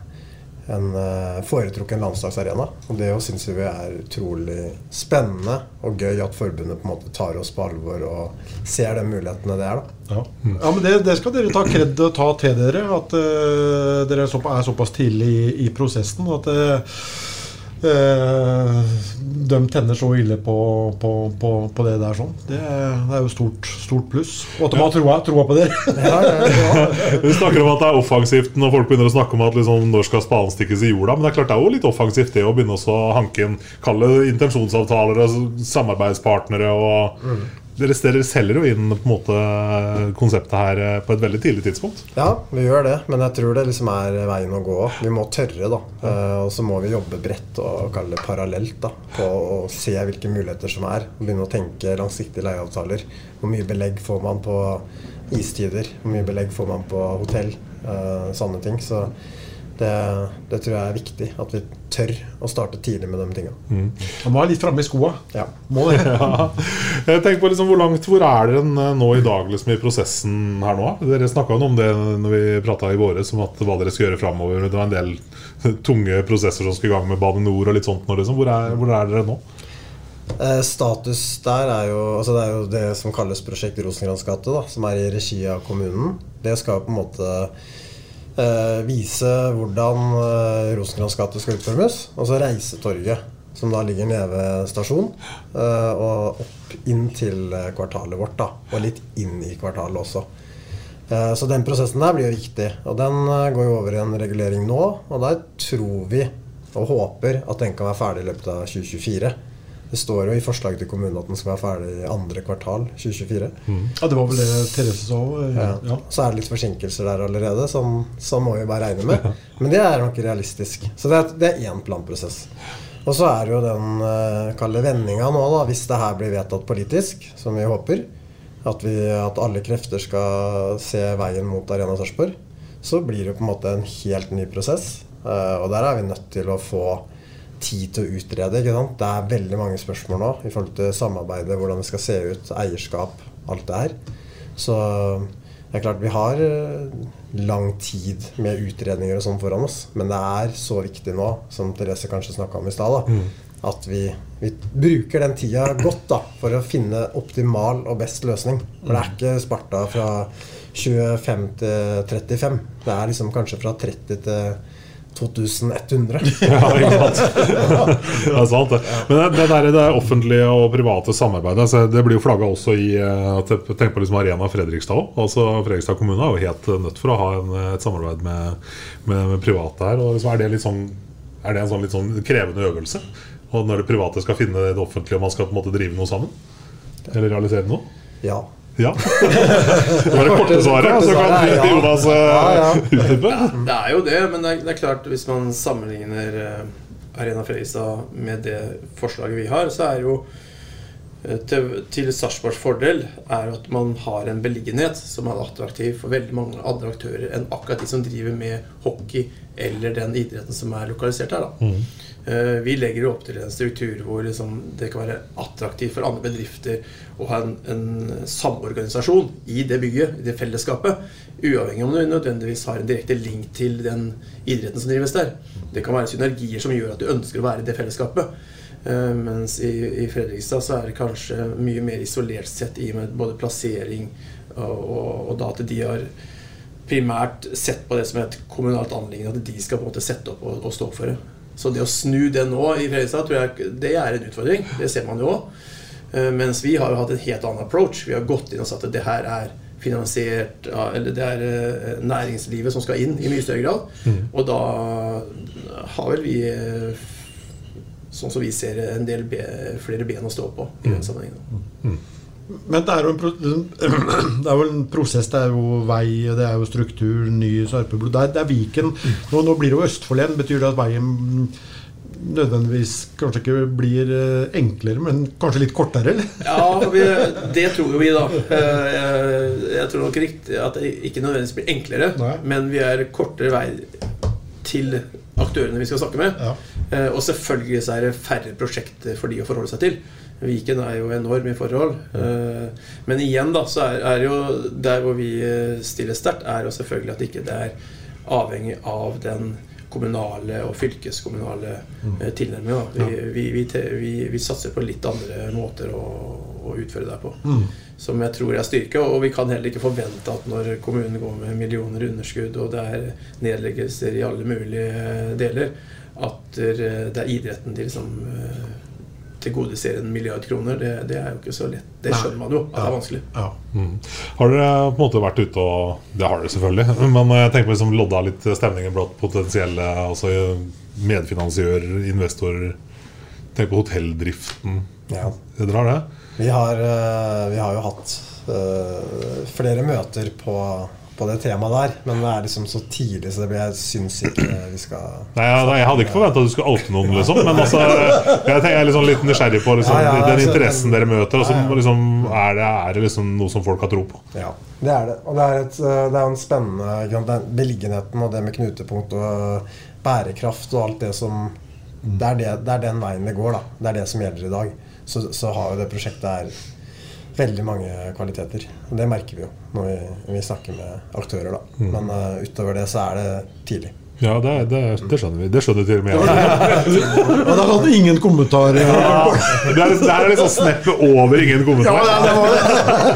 en eh, foretrukken landslagsarena. Og det syns vi er utrolig spennende og gøy at forbundet på en måte tar oss på alvor og ser de mulighetene det er. da. Ja, ja men det, det skal dere ta kred og ta til dere. At uh, dere er, såpa, er såpass tidlig i, i prosessen. At eh, de tenner så ille på, på, på, på det der sånn. Det, er- det er jo stort, stort pluss. Og at de har troa, troa på det. Vi snakker om at det er offensivt når folk begynner å snakke om at liksom, når skal spaden stikkes i jorda. Men det er klart det er jo litt offensivt det å begynne å hanke inn Kalle intensjonsavtaler og samarbeidspartnere. og dere, dere selger jo inn på en måte konseptet her eh, på et veldig tidlig tidspunkt. Ja, vi gjør det, men jeg tror det liksom er veien å gå. Vi må tørre, da. Eh, og så må vi jobbe bredt og kalle det parallelt da, på å se hvilke muligheter som er. Og begynne å tenke langsiktige leieavtaler. Hvor mye belegg får man på istider? Hvor mye belegg får man på hotell? Eh, sånne ting. Så det, det tror jeg er viktig. At vi tør å starte tidlig med de tinga. Man må være litt framme i skoa. Ja. Må det. Ja. Jeg tenker på liksom, Hvor langt hvor er dere nå i dag liksom, i prosessen her nå? Dere snakka om det når vi prata i våres, om at hva dere skal gjøre framover. Det var en del tunge prosesser som skulle i gang med Bane Nor og litt sånt. Nå, liksom. hvor, er, hvor er dere nå? Eh, status der er jo altså Det er jo det som kalles Prosjekt Rosengrans gate, som er i regi av kommunen. Det skal på en måte vise hvordan eh, Rosenkrantz gate skal utformes. Og så Reisetorget, som da ligger nede ved stasjon, eh, og opp inn til eh, kvartalet vårt. da, Og litt inn i kvartalet også. Eh, Så den prosessen der blir jo viktig. Og den eh, går jo over i en regulering nå. Og der tror vi og håper at den kan være ferdig i løpet av 2024. Det står jo i forslaget til kommunen at den skal være ferdig i andre kvartal 2024. Ja, det var vel det Therese sa òg. Ja. Ja. Så er det litt forsinkelser der allerede, som, som må vi bare regne med. Men det er nok realistisk. Så det er, det er én planprosess. Og så er det jo den uh, kalde vendinga nå, da, hvis det her blir vedtatt politisk, som vi håper, at, vi, at alle krefter skal se veien mot Arena Sarpsborg, så blir det på en måte en helt ny prosess. Eh, og der er vi nødt til å få tid til å utrede. ikke sant? Det er veldig mange spørsmål nå i forhold til samarbeidet, hvordan det skal se ut, eierskap, alt det her. Så det er klart vi har eh, lang tid med utredninger og sånn foran oss, men det er så viktig nå, som Therese kanskje snakka om i stad, Mm. at vi, vi bruker den tida godt da, for å finne optimal og best løsning. For det er ikke Sparta fra 25 til 35. Det er liksom kanskje fra 30 til 2100. Ja, ikke sant? det er sant, det. Men det, det, der, det offentlige og private samarbeidet altså, Det blir jo flagga også i eh, tenker på liksom Arena Fredrikstad. Altså, Fredrikstad kommune er jo helt nødt for å ha en, et samarbeid med, med, med private her. Og liksom, er det, litt sånn, er det en sånn litt sånn krevende øvelse? Og når det private skal finne det offentlige, og man skal på en måte drive noe sammen? Eller realisere noe? Ja. Ja. Det var det korte svaret. Så kan Jonas eh, utdype. Det er jo det, men det er, klart hvis man sammenligner eh, Arena Fredrikstad med det forslaget vi har, så er jo til, til Sarpsborgs fordel er at man har en beliggenhet som er attraktiv for veldig mange andre aktører enn akkurat de som driver med hockey eller den idretten som er lokalisert her. da. Eh, Vi legger jo opp til en struktur hvor liksom det kan være attraktivt for andre bedrifter å ha en, en samorganisasjon i det bygget, i det fellesskapet. Uavhengig om du nødvendigvis har en direkte link til den idretten som drives der. Det kan være synergier som gjør at du ønsker å være i det fellesskapet. Eh, Mens i, i Fredrikstad så er det kanskje mye mer isolert sett i og med både plassering og, og, og da at de har primært sett på det som et kommunalt anliggende, at de skal på en måte sette opp og, og stå for det. Så det å snu det nå i Fredrikstad, tror jeg det er en utfordring. Det ser man jo òg. Mens vi har jo hatt en helt annen approach. Vi har gått inn og sagt at det her er finansiert Eller det er eh, næringslivet som skal inn i mye større grad. Mm. Og da har vel vi, eh, sånn som vi ser en del be, flere ben å stå på i den sammenhengen. Men det er jo en, det er jo en prosess. Det er jo vei, det er jo struktur, ny Sarpeblod. Det, er- det er Viken. Nå, nå blir det jo Østfold igjen. Betyr det at veien nødvendigvis kanskje ikke blir eh, enklere, men kanskje litt kortere? eller? Ja, vi, det tror jo vi, da. Eh, Jeg, jeg tror nok riktig at det ikke nødvendigvis blir enklere, men vi er kortere vei til aktørene vi skal snakke med. Ja. Og selvfølgelig så er det færre prosjekter for de å forholde seg til. Viken er jo enorm i forhold. Eh, Men igjen, da, så er, det jo der hvor vi eh, stiller sterkt, er jo selvfølgelig at ikke det er avhengig av den kommunale og fylkeskommunale mm. tilnærminga. Vi, vi, vi, vi, vi satser på litt andre måter å, å utføre det på. Mm. Som jeg tror er styrke. Og vi kan heller ikke forvente at når kommunen går med millioner i underskudd, og det er nedleggelser i alle mulige deler, at eh, det er idretten de liksom eh, tilgodeser en milliard kroner. Det, det er jo ikke så lett. Det skjønner man jo at det er vanskelig. Mm. Har dere på en måte vært ute og Det har dere selvfølgelig. Men jeg tenker på liksom lodda litt stemningen blant potensielle altså medfinansiører, investorer. Tenk på hotelldriften. Ja. Dere har det? Vi har, eh, vi har jo hatt eh, flere møter på, på det temaet der, men det er liksom så tidlig, så det blir, jeg syns ikke vi skal Nei, nei, jeg hadde ikke forventa at du skulle oute noen, liksom. Men altså, jeg, er liksom litt nysgjerrig på liksom, Ja, ja, den interessen dere møter. Altså, så ja, ja. liksom, er, det, er det liksom noe som folk har tro på? Ja, det er det. Og det er, et, eh, det er en spennende den Beliggenheten og det med knutepunkt og bærekraft og alt det som det er, det, det er den veien det går, da. Det er det som gjelder i dag. Så, så har jo det prosjektet her veldig mange kvaliteter. Og det merker vi jo når vi, når vi snakker med aktører, da. Mm. Men uh, utover det så er det tidlig. Ja, det, det, det skjønner vi. Det skjønner til og med jeg. Og der hadde ingen kommentarer. Det er, det er liksom sneppet over ingen kommentar. Ja, det var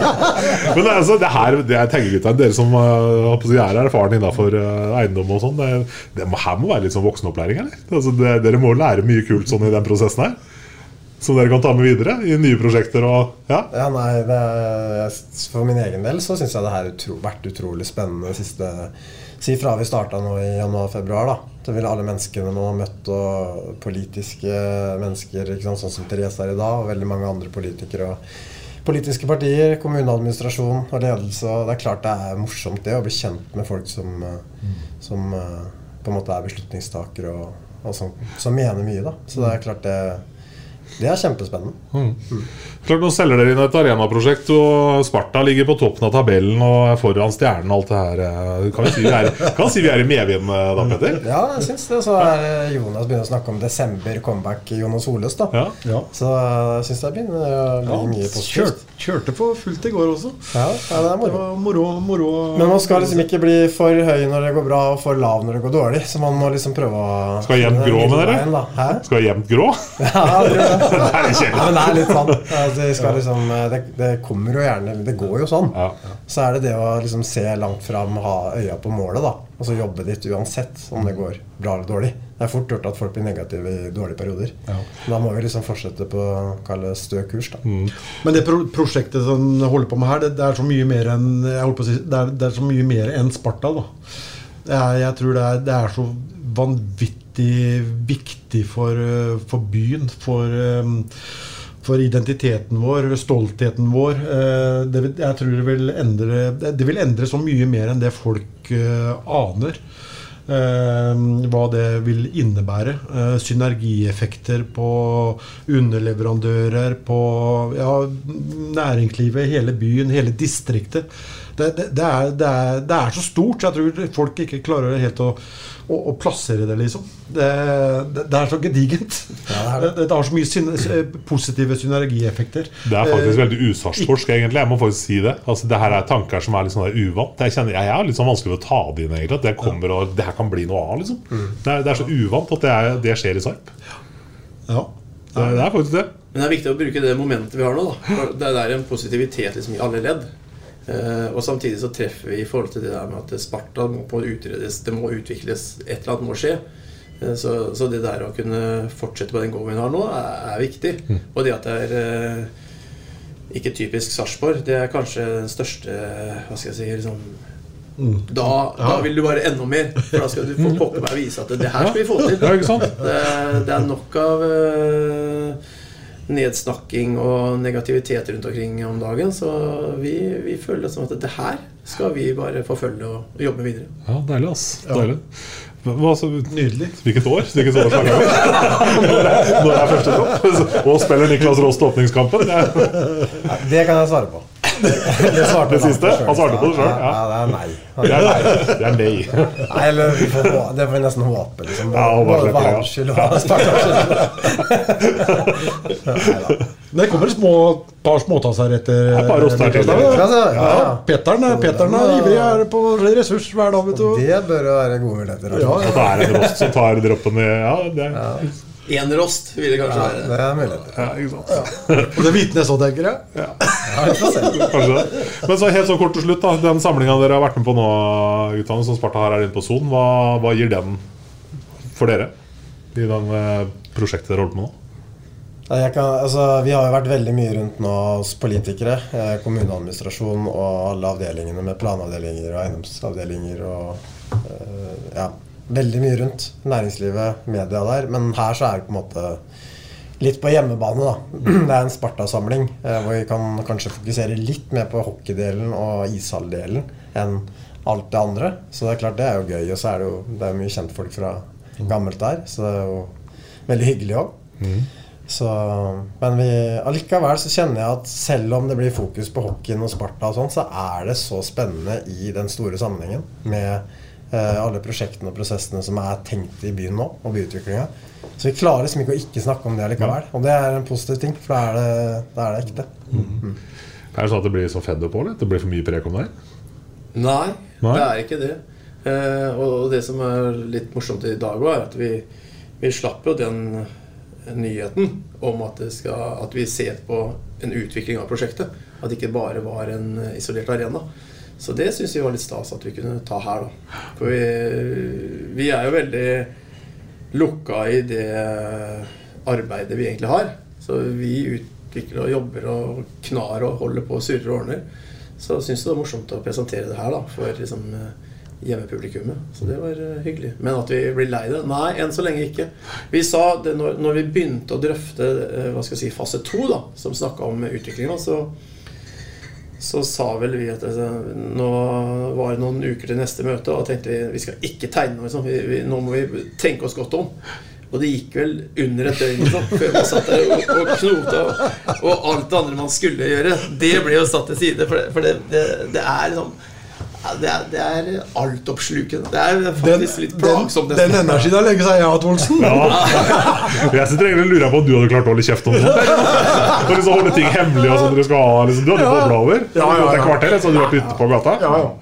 Men det er altså, det her, det er tenkergutta, dere som uh, å si, er erfaren innenfor uh, eiendom og sånn, det, det her må være litt sånn voksenopplæring, eller? Altså, det, dere må lære mye kult sånn i den prosessen her. Som dere kan ta med videre i nye prosjekter og Ja. Ja, nei, det er, For min egen del så syns jeg det har utro, vært utrolig spennende siste Si fra vi starta nå i januar-februar, da. Så vil alle menneskene nå møtt og politiske mennesker, ikke sant, sånn som Therese er i dag, og veldig mange andre politikere. og Politiske partier, kommuneadministrasjon og ledelse. og Det er klart det er morsomt det å bli kjent med folk som, eh, som eh, på en måte er beslutningstakere og, og som, som mener mye. da. Så det er klart det, det er kjempespennende. Mm. Klart Nå selger dere inn et arenaprosjekt, og Sparta ligger på toppen av tabellen og er foran Stjernen og alt det her. eh, Kan vi si vi er, kan si vi er i medvind eh, da, Petter? Ja, jeg syns det. Så er eh, Jonas begynner å snakke om desember, comeback Jonas Holes. da Ja. Så jeg syns det begynner å bli mye Ja, positivt. kjørt, kjørte på fullt i går også. Ja, ja, det er moro. var moro, moro. Men man skal liksom ikke bli for høy når det går bra, og for lav når det går dårlig. Så man må liksom prøve å Skal jevnt grå med dere? Veien? Skal jevnt grå? Ja, det. Det er litt kjedelig. Ja, men det er litt sånn. Altså, det, skal liksom, det, det kommer jo gjerne Det går jo sånn. Så er det det å liksom se langt fram, ha øya på målet, da. Og så jobbe ditt uansett om det går bra eller dårlig. Det er fort gjort at folk blir negative i dårlige perioder. Da må vi liksom fortsette på kalle stø kurs, da. Men det pro prosjektet som jeg holder på med her, det, det er så mye mer enn jeg si, det er, det er så mye mer enn Sparta. da er, Jeg tror det er, det er så vanvittig viktig for, eh, for byen, for eh, for identiteten vår, stoltheten vår. Eh, Det, jeg tror det vil endre Det vil endre så mye mer enn det folk aner. Hva det vil innebære. Synergieffekter på underleverandører, på ja, næringslivet, hele byen, hele distriktet. Det, det, det, er, er, det er så stort, så jeg tror folk ikke klarer helt å, å, og plassere det, liksom. Det, det, det er så gedigent. det, det har så mye syne, positive synergieffekter. Det er faktisk Eh, veldig usvartforsk, egentlig. Jeg må faktisk si det. Altså, det her er tanker som er litt sånn der uvant. Jeg, kjenner, jeg er litt sånn vanskelig å ta det inn, egentlig. At det kommer og det her kan bli noe av, liksom. Det, er, det er så uvant at det, er, det skjer i Sarp. Ja. Det, det er faktisk det. Men det er viktig å bruke det momentet vi har nå. Da. For Det er en positivitet liksom, i alle ledd. Eh, og samtidig så treffer vi i forhold til det der med at Sparta må på utredes, det må utvikles, et eller annet må skje. Eh, så, så det der å kunne fortsette på den gåen vi har nå, er, er viktig. Og det at det er eh, ikke typisk Sarpsborg. Det er kanskje den største Hva skal jeg si liksom, Mm. da, da vil du bare enda mer. For da skal du få pokker meg vise at det her skal vi få til. Ja? Det, det er nok av eh, nedsnakking og negativitet rundt omkring om dagen. Så vi, vi føler det som at det her skal vi bare forfølge og jobbe videre. Ja, deilig, ass. Deilig. Hva, så, Nydelig. Hvilket år? Hvilket år snakker vi om? Når er- når er første topp? Og spiller Niklas Rost åpningskampen? Det Det kan jeg svare på. Det, svarte Det siste? Han svarte på det selv, Ja, ja. det er nei. Det er nei. Det er nei. Nei, eller det får vi nesten håpe, liksom. Ja, bare ja. for hans skyld og Spartans skyld. Det kommer små, par småtasser etter Et par roster til. Ja, Ja, ja, ja. Petteren er, Petteren er ivrig er på ressurs hver dag, vet du. Det bør jo være gode muligheter. Ja, Ja, At det er en Rost som tar droppen Ja, det er Én rost vil det kanskje Ja, være. det er muligheter. ja, ikke sant. Og det vitner så, tenker jeg. Ja. Kanskje det. Men så helt så kort til slutt, da. Den samlinga dere har vært med på nå, guttene, som Sparta her er inne på Son, hva, hva gir den for dere? I den eh, prosjektet dere holder på med nå? Jeg kan, altså, vi har jo vært veldig mye rundt nå hos politikere, eh, kommuneadministrasjon og alle avdelingene med planavdelinger og eiendomsavdelinger og eh, ja, veldig mye rundt. Næringslivet, media der. Men her så er det på en måte litt på hjemmebane, da. Det er en Sparta-samling eh, hvor vi kan kanskje fokusere litt mer på hockeydelen og ishalldelen enn alt det andre. Så det er klart det er jo gøy. Og så er det jo det er mye kjentfolk fra gammelt der, så det er jo veldig hyggelig òg. Så, men vi, allikevel så kjenner jeg at selv om det blir fokus på hockeyen og Sparta, og sånn, så er det så spennende i den store sammenhengen med alle prosjektene og prosessene som er tenkt i byen nå, og byutviklinga. Så vi klarer liksom ikke å ikke snakke om det allikevel. Og det er en positiv ting, for da er det, da er det ekte. Mm. Er det sånn at det blir så fedd på, eller? Det blir for mye prek om deg? Nei, Nei? det er ikke det. Eh, og det som er litt morsomt i dag, òg, er at vi, vi slapp jo den nyheten om at, det skal, at vi ser på en utvikling av prosjektet. At det ikke bare var en isolert arena. Så det syns vi var litt stas at vi kunne ta her, da. For vi, vi er jo veldig lukka i det arbeidet vi egentlig har. Så vi utvikler og jobber og knar og holder på og surrer og ordner. Så syns det var morsomt å presentere det her da, for liksom, eh, hjemmepublikummet. Så det var eh, hyggelig. Men at vi blir lei det? Nei, enn så lenge ikke. Vi sa det når, når vi begynte å drøfte eh, hva skal jeg si, fase to, som snakka om utviklinga, så, så sa vel vi at altså, nå var det noen uker til neste møte, og tenkte vi vi skal ikke tegne noe. Liksom. Vi, vi, nå må vi tenke oss godt om. Og det gikk vel under et døgn liksom, før man satt der og, og knota. Og, og alt det andre man skulle gjøre, det ble jo satt til side. For det, for det, det, det er liksom ja, det er, det er altoppslukende. Det er faktisk litt plagsomt. Den energien har lenge seg ja, Hat Olsen. Jeg sitter egentlig og lurer på om du hadde klart å holde kjeft om det. Og liksom holde ting hemmelig og sånn du skal ha liksom, Du hadde bobla over. Ja, ja, ja. Et kvarter, så hadde du vært ute på gata.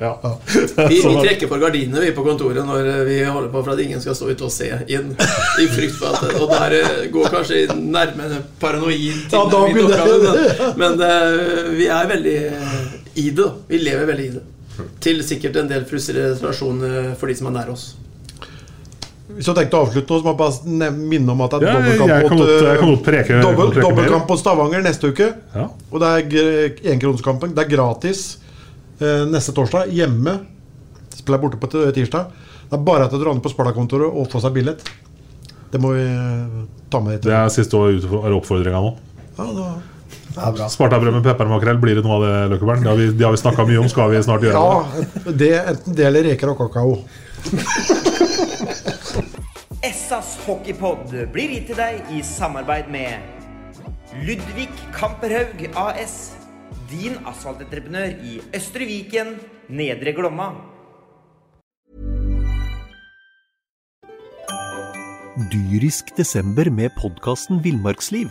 Ja. Vi, vi Sånn trekker for gardinene vi på kontoret når eh, vi holder på for at ingen skal stå ute og se inn. I frykt for at Og der eh, går kanskje nærme paranoid Ja, da til Men, men eh, vi er veldig eh, i det. Vi lever veldig i det. Til sikkert en del frustrasjon for de som er nær oss. Hvis du har tenkt å avslutte nå, så må jeg bare minne om at det er Ja, dobbeltkamp mot, eh, dobbeltkamp mot Stavanger neste uke. Ja. Og det er enkronerskampen. Det er gratis eh, neste torsdag. Hjemme. Spiller borte på tirsdag. Det er bare at du drar ned på Sparta-kontoret og får seg billett. Det må vi eh, ta med. Det er siste år ut- er oppfordringa nå. Ja, da. Spartabrød med peppermakrell, blir det noe av det, Løkkebern? Det har vi, det har vi snakka mye om. Skal vi snart gjøre det? Ja, det, enten det eller reker og kakao. Essas hockeypod blir gitt til deg i samarbeid med Ludvig Kamperhaug AS. Din asfaltentreprenør i Østre Viken, Nedre Glomma. Dyrisk desember med podkasten Villmarksliv.